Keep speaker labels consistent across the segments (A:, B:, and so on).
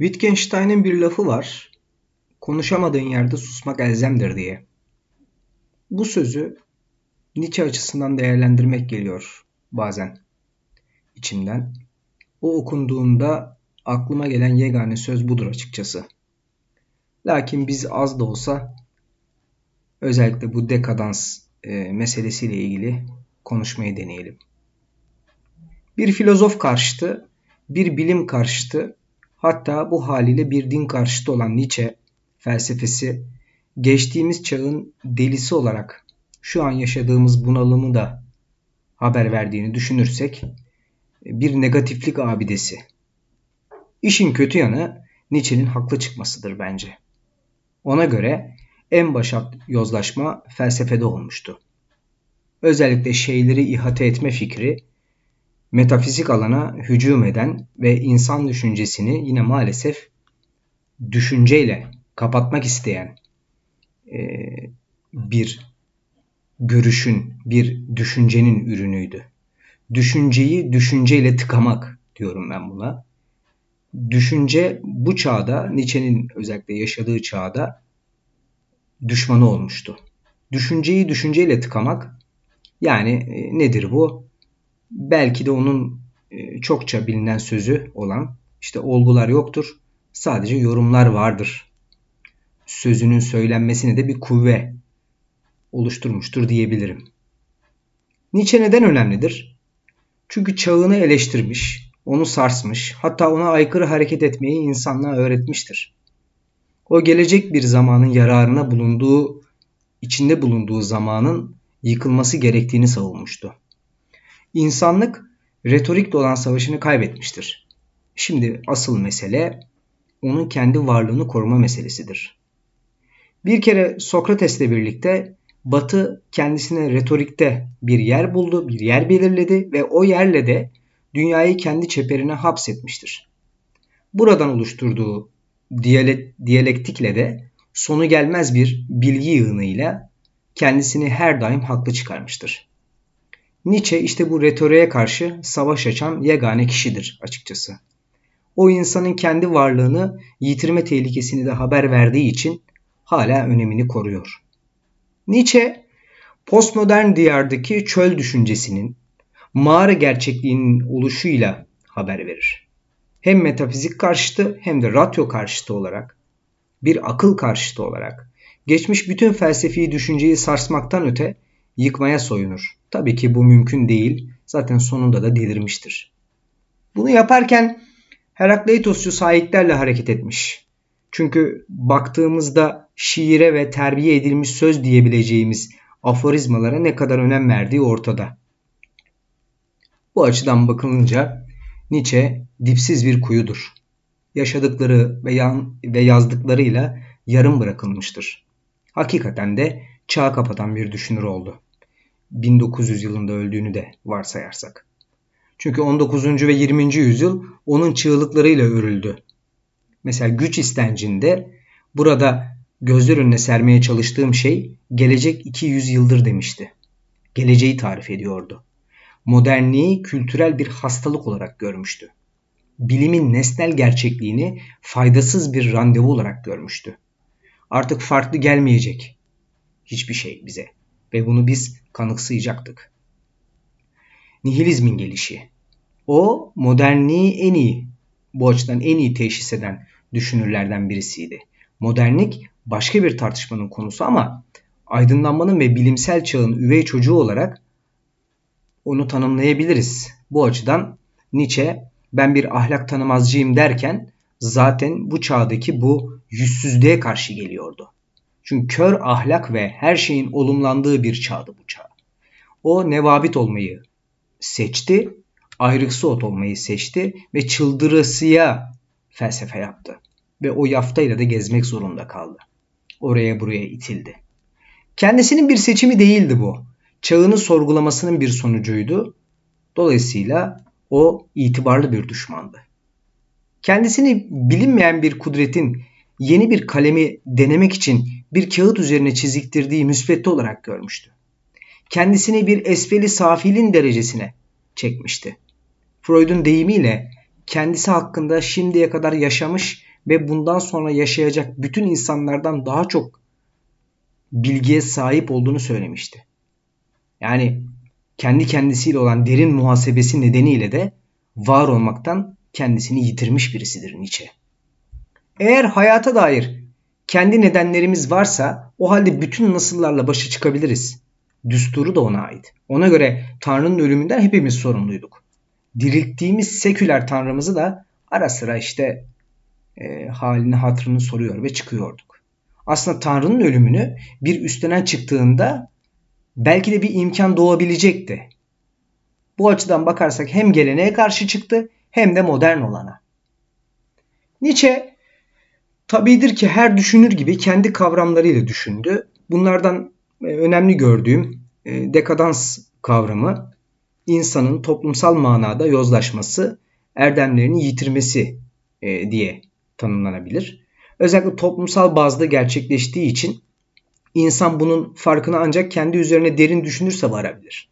A: Wittgenstein'in bir lafı var. Konuşamadığın yerde susmak elzemdir diye. Bu sözü Nietzsche açısından değerlendirmek geliyor bazen içimden. O okunduğunda aklıma gelen yegane söz budur açıkçası. Lakin biz az da olsa özellikle bu dekadans e, meselesiyle ilgili konuşmayı deneyelim. Bir filozof karşıtı, bir bilim karşıtı, hatta bu haliyle bir din karşıtı olan Nietzsche felsefesi geçtiğimiz çağın delisi olarak şu an yaşadığımız bunalımı da haber verdiğini düşünürsek bir negatiflik abidesi. İşin kötü yanı Nietzsche'nin haklı çıkmasıdır bence. Ona göre en başat yozlaşma felsefede olmuştu. Özellikle şeyleri ihate etme fikri metafizik alana hücum eden ve insan düşüncesini yine maalesef düşünceyle kapatmak isteyen e, bir görüşün, bir düşüncenin ürünüydü. Düşünceyi düşünceyle tıkamak diyorum ben buna. Düşünce bu çağda, Nietzsche'nin özellikle yaşadığı çağda düşmanı olmuştu. Düşünceyi düşünceyle tıkamak yani e, nedir bu? Belki de onun e, çokça bilinen sözü olan işte olgular yoktur, sadece yorumlar vardır. Sözünün söylenmesine de bir kuvve oluşturmuştur diyebilirim. Nietzsche neden önemlidir? Çünkü çağını eleştirmiş, onu sarsmış, hatta ona aykırı hareket etmeyi insanlığa öğretmiştir. O gelecek bir zamanın yararına bulunduğu, içinde bulunduğu zamanın yıkılması gerektiğini savunmuştu. İnsanlık retorik olan savaşını kaybetmiştir. Şimdi asıl mesele onun kendi varlığını koruma meselesidir. Bir kere Sokrates'le birlikte Batı kendisine retorikte bir yer buldu, bir yer belirledi ve o yerle de dünyayı kendi çeperine hapsetmiştir. Buradan oluşturduğu diyalektikle de sonu gelmez bir bilgi yığınıyla kendisini her daim haklı çıkarmıştır. Nietzsche işte bu retoriğe karşı savaş açan yegane kişidir açıkçası. O insanın kendi varlığını yitirme tehlikesini de haber verdiği için hala önemini koruyor. Nietzsche postmodern diyardaki çöl düşüncesinin mağara gerçekliğinin oluşuyla haber verir. Hem metafizik karşıtı hem de ratyo karşıtı olarak, bir akıl karşıtı olarak geçmiş bütün felsefi düşünceyi sarsmaktan öte yıkmaya soyunur. Tabii ki bu mümkün değil. Zaten sonunda da delirmiştir. Bunu yaparken Herakleitosçu sahiplerle hareket etmiş. Çünkü baktığımızda şiire ve terbiye edilmiş söz diyebileceğimiz aforizmalara ne kadar önem verdiği ortada. Bu açıdan bakılınca Nietzsche dipsiz bir kuyudur. Yaşadıkları ve, yan, ve yazdıklarıyla yarım bırakılmıştır. Hakikaten de çağ kapatan bir düşünür oldu. 1900 yılında öldüğünü de varsayarsak. Çünkü 19. ve 20. yüzyıl onun çığlıklarıyla örüldü. Mesela güç istencinde burada gözler önüne sermeye çalıştığım şey gelecek 200 yıldır demişti. Geleceği tarif ediyordu. Modernliği kültürel bir hastalık olarak görmüştü. Bilimin nesnel gerçekliğini faydasız bir randevu olarak görmüştü. Artık farklı gelmeyecek hiçbir şey bize ve bunu biz kanıksayacaktık. Nihilizmin gelişi. O modernliği en iyi, bu açıdan en iyi teşhis eden düşünürlerden birisiydi. Modernlik başka bir tartışmanın konusu ama aydınlanmanın ve bilimsel çağın üvey çocuğu olarak onu tanımlayabiliriz. Bu açıdan Nietzsche ben bir ahlak tanımazcıyım derken zaten bu çağdaki bu yüzsüzlüğe karşı geliyordu. Çünkü kör ahlak ve her şeyin olumlandığı bir çağdı bu çağ. O nevabit olmayı seçti, ayrıksı ot olmayı seçti ve çıldırısıya felsefe yaptı. Ve o yaftayla da gezmek zorunda kaldı. Oraya buraya itildi. Kendisinin bir seçimi değildi bu. Çağını sorgulamasının bir sonucuydu. Dolayısıyla o itibarlı bir düşmandı. Kendisini bilinmeyen bir kudretin yeni bir kalemi denemek için bir kağıt üzerine çiziktirdiği müsvedde olarak görmüştü. Kendisini bir esfeli safilin derecesine çekmişti. Freud'un deyimiyle kendisi hakkında şimdiye kadar yaşamış ve bundan sonra yaşayacak bütün insanlardan daha çok bilgiye sahip olduğunu söylemişti. Yani kendi kendisiyle olan derin muhasebesi nedeniyle de var olmaktan kendisini yitirmiş birisidir Nietzsche. Eğer hayata dair kendi nedenlerimiz varsa o halde bütün nasıllarla başa çıkabiliriz. Düsturu da ona ait. Ona göre Tanrı'nın ölümünden hepimiz sorumluyduk. Dirilttiğimiz seküler Tanrımızı da ara sıra işte e, halini hatırını soruyor ve çıkıyorduk. Aslında Tanrı'nın ölümünü bir üstlenen çıktığında belki de bir imkan doğabilecekti. Bu açıdan bakarsak hem geleneğe karşı çıktı hem de modern olana. Nietzsche tabidir ki her düşünür gibi kendi kavramlarıyla düşündü. Bunlardan e, önemli gördüğüm e, dekadans kavramı insanın toplumsal manada yozlaşması, erdemlerini yitirmesi e, diye tanımlanabilir. Özellikle toplumsal bazda gerçekleştiği için insan bunun farkına ancak kendi üzerine derin düşünürse varabilir.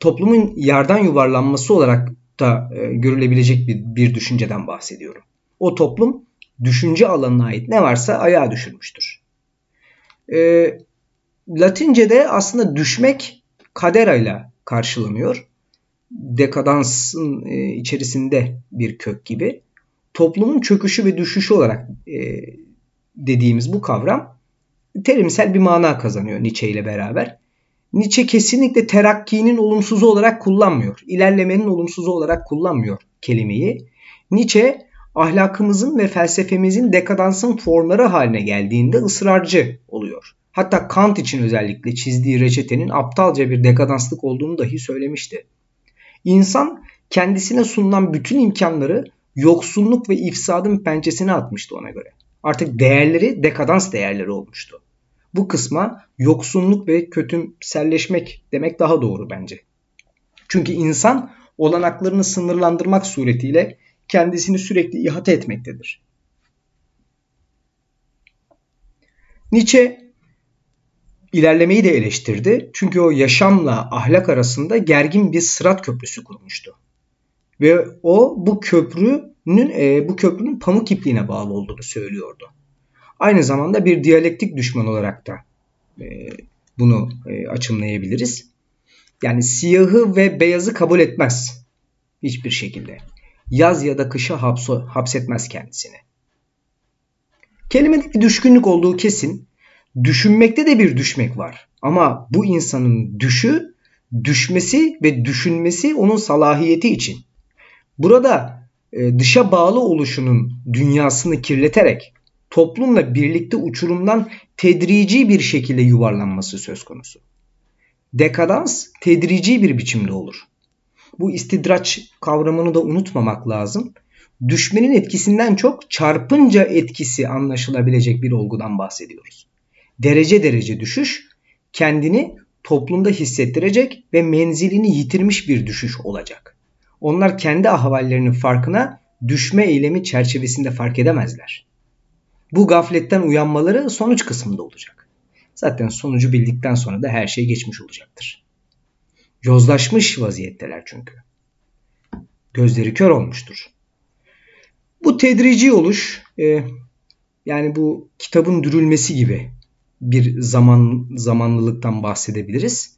A: Toplumun yardan yuvarlanması olarak da görülebilecek bir, bir düşünceden bahsediyorum. O toplum düşünce alanına ait ne varsa ayağa düşürmüştür. E, Latince'de aslında düşmek kadera ile karşılanıyor. Dekadansın e, içerisinde bir kök gibi. Toplumun çöküşü ve düşüşü olarak e, dediğimiz bu kavram terimsel bir mana kazanıyor Nietzsche ile beraber. Nietzsche kesinlikle terakkinin olumsuzu olarak kullanmıyor. İlerlemenin olumsuzu olarak kullanmıyor kelimeyi. Nietzsche ahlakımızın ve felsefemizin dekadansın formları haline geldiğinde ısrarcı oluyor. Hatta Kant için özellikle çizdiği reçetenin aptalca bir dekadanslık olduğunu dahi söylemişti. İnsan kendisine sunulan bütün imkanları yoksulluk ve ifsadın pençesine atmıştı ona göre. Artık değerleri dekadans değerleri olmuştu. Bu kısma yoksunluk ve kötümselleşmek demek daha doğru bence. Çünkü insan olanaklarını sınırlandırmak suretiyle kendisini sürekli ihate etmektedir. Nietzsche ilerlemeyi de eleştirdi. Çünkü o yaşamla ahlak arasında gergin bir sırat köprüsü kurmuştu. Ve o bu köprünün e, bu köprünün pamuk ipliğine bağlı olduğunu söylüyordu. Aynı zamanda bir diyalektik düşman olarak da e, bunu e, açımlayabiliriz. Yani siyahı ve beyazı kabul etmez hiçbir şekilde. Yaz ya da kışa hapso, hapsetmez kendisini. Kelimede bir düşkünlük olduğu kesin. Düşünmekte de bir düşmek var. Ama bu insanın düşü, düşmesi ve düşünmesi onun salahiyeti için. Burada e, dışa bağlı oluşunun dünyasını kirleterek toplumla birlikte uçurumdan tedrici bir şekilde yuvarlanması söz konusu. Dekadans tedrici bir biçimde olur. Bu istidraç kavramını da unutmamak lazım. Düşmenin etkisinden çok çarpınca etkisi anlaşılabilecek bir olgudan bahsediyoruz. Derece derece düşüş kendini toplumda hissettirecek ve menzilini yitirmiş bir düşüş olacak. Onlar kendi ahvallerinin farkına düşme eylemi çerçevesinde fark edemezler. Bu gafletten uyanmaları sonuç kısmında olacak. Zaten sonucu bildikten sonra da her şey geçmiş olacaktır. Yozlaşmış vaziyetteler çünkü. Gözleri kör olmuştur. Bu tedrici oluş e, yani bu kitabın dürülmesi gibi bir zaman zamanlılıktan bahsedebiliriz.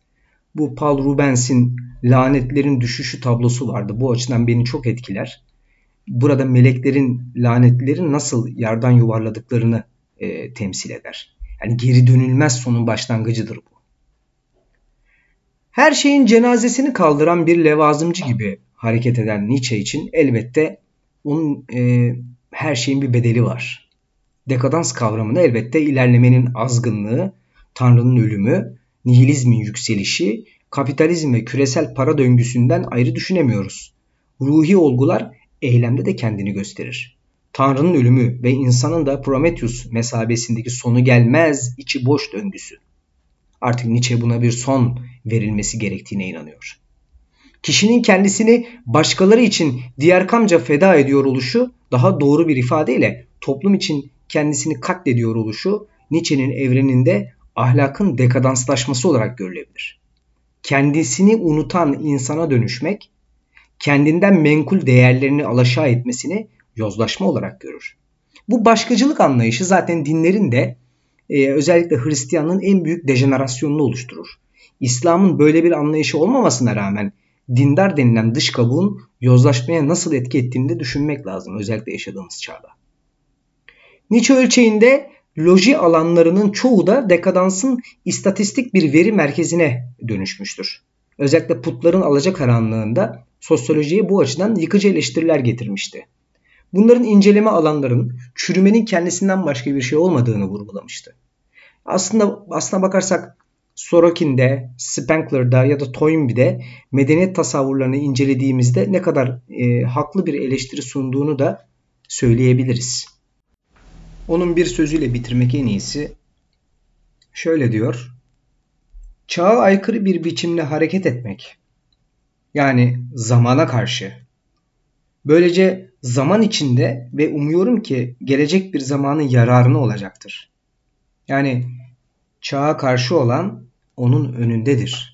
A: Bu Paul Rubens'in lanetlerin düşüşü tablosu vardı. Bu açıdan beni çok etkiler burada meleklerin lanetlerin nasıl yardan yuvarladıklarını e, temsil eder. Yani geri dönülmez sonun başlangıcıdır bu. Her şeyin cenazesini kaldıran bir levazımcı gibi hareket eden Nietzsche için elbette onun e, her şeyin bir bedeli var. Dekadans kavramını elbette ilerlemenin azgınlığı, Tanrı'nın ölümü, nihilizmin yükselişi, kapitalizm ve küresel para döngüsünden ayrı düşünemiyoruz. Ruhi olgular eylemde de kendini gösterir. Tanrı'nın ölümü ve insanın da Prometheus mesabesindeki sonu gelmez içi boş döngüsü. Artık Nietzsche buna bir son verilmesi gerektiğine inanıyor. Kişinin kendisini başkaları için diğer kamca feda ediyor oluşu daha doğru bir ifadeyle toplum için kendisini katlediyor oluşu Nietzsche'nin evreninde ahlakın dekadanslaşması olarak görülebilir. Kendisini unutan insana dönüşmek kendinden menkul değerlerini alaşağı etmesini yozlaşma olarak görür. Bu başkacılık anlayışı zaten dinlerin de e, özellikle Hristiyanlığın en büyük dejenerasyonunu oluşturur. İslam'ın böyle bir anlayışı olmamasına rağmen dindar denilen dış kabuğun yozlaşmaya nasıl etki ettiğini de düşünmek lazım özellikle yaşadığımız çağda. Nietzsche ölçeğinde loji alanlarının çoğu da dekadansın istatistik bir veri merkezine dönüşmüştür. Özellikle putların alacakaranlığında sosyolojiye bu açıdan yıkıcı eleştiriler getirmişti. Bunların inceleme alanların çürümenin kendisinden başka bir şey olmadığını vurgulamıştı. Aslında aslına bakarsak Sorokin'de, Spengler'da ya da Toynbee'de medeniyet tasavvurlarını incelediğimizde ne kadar e, haklı bir eleştiri sunduğunu da söyleyebiliriz. Onun bir sözüyle bitirmek en iyisi. Şöyle diyor. Çağa aykırı bir biçimle hareket etmek. Yani zamana karşı. Böylece zaman içinde ve umuyorum ki gelecek bir zamanın yararına olacaktır. Yani çağa karşı olan onun önündedir.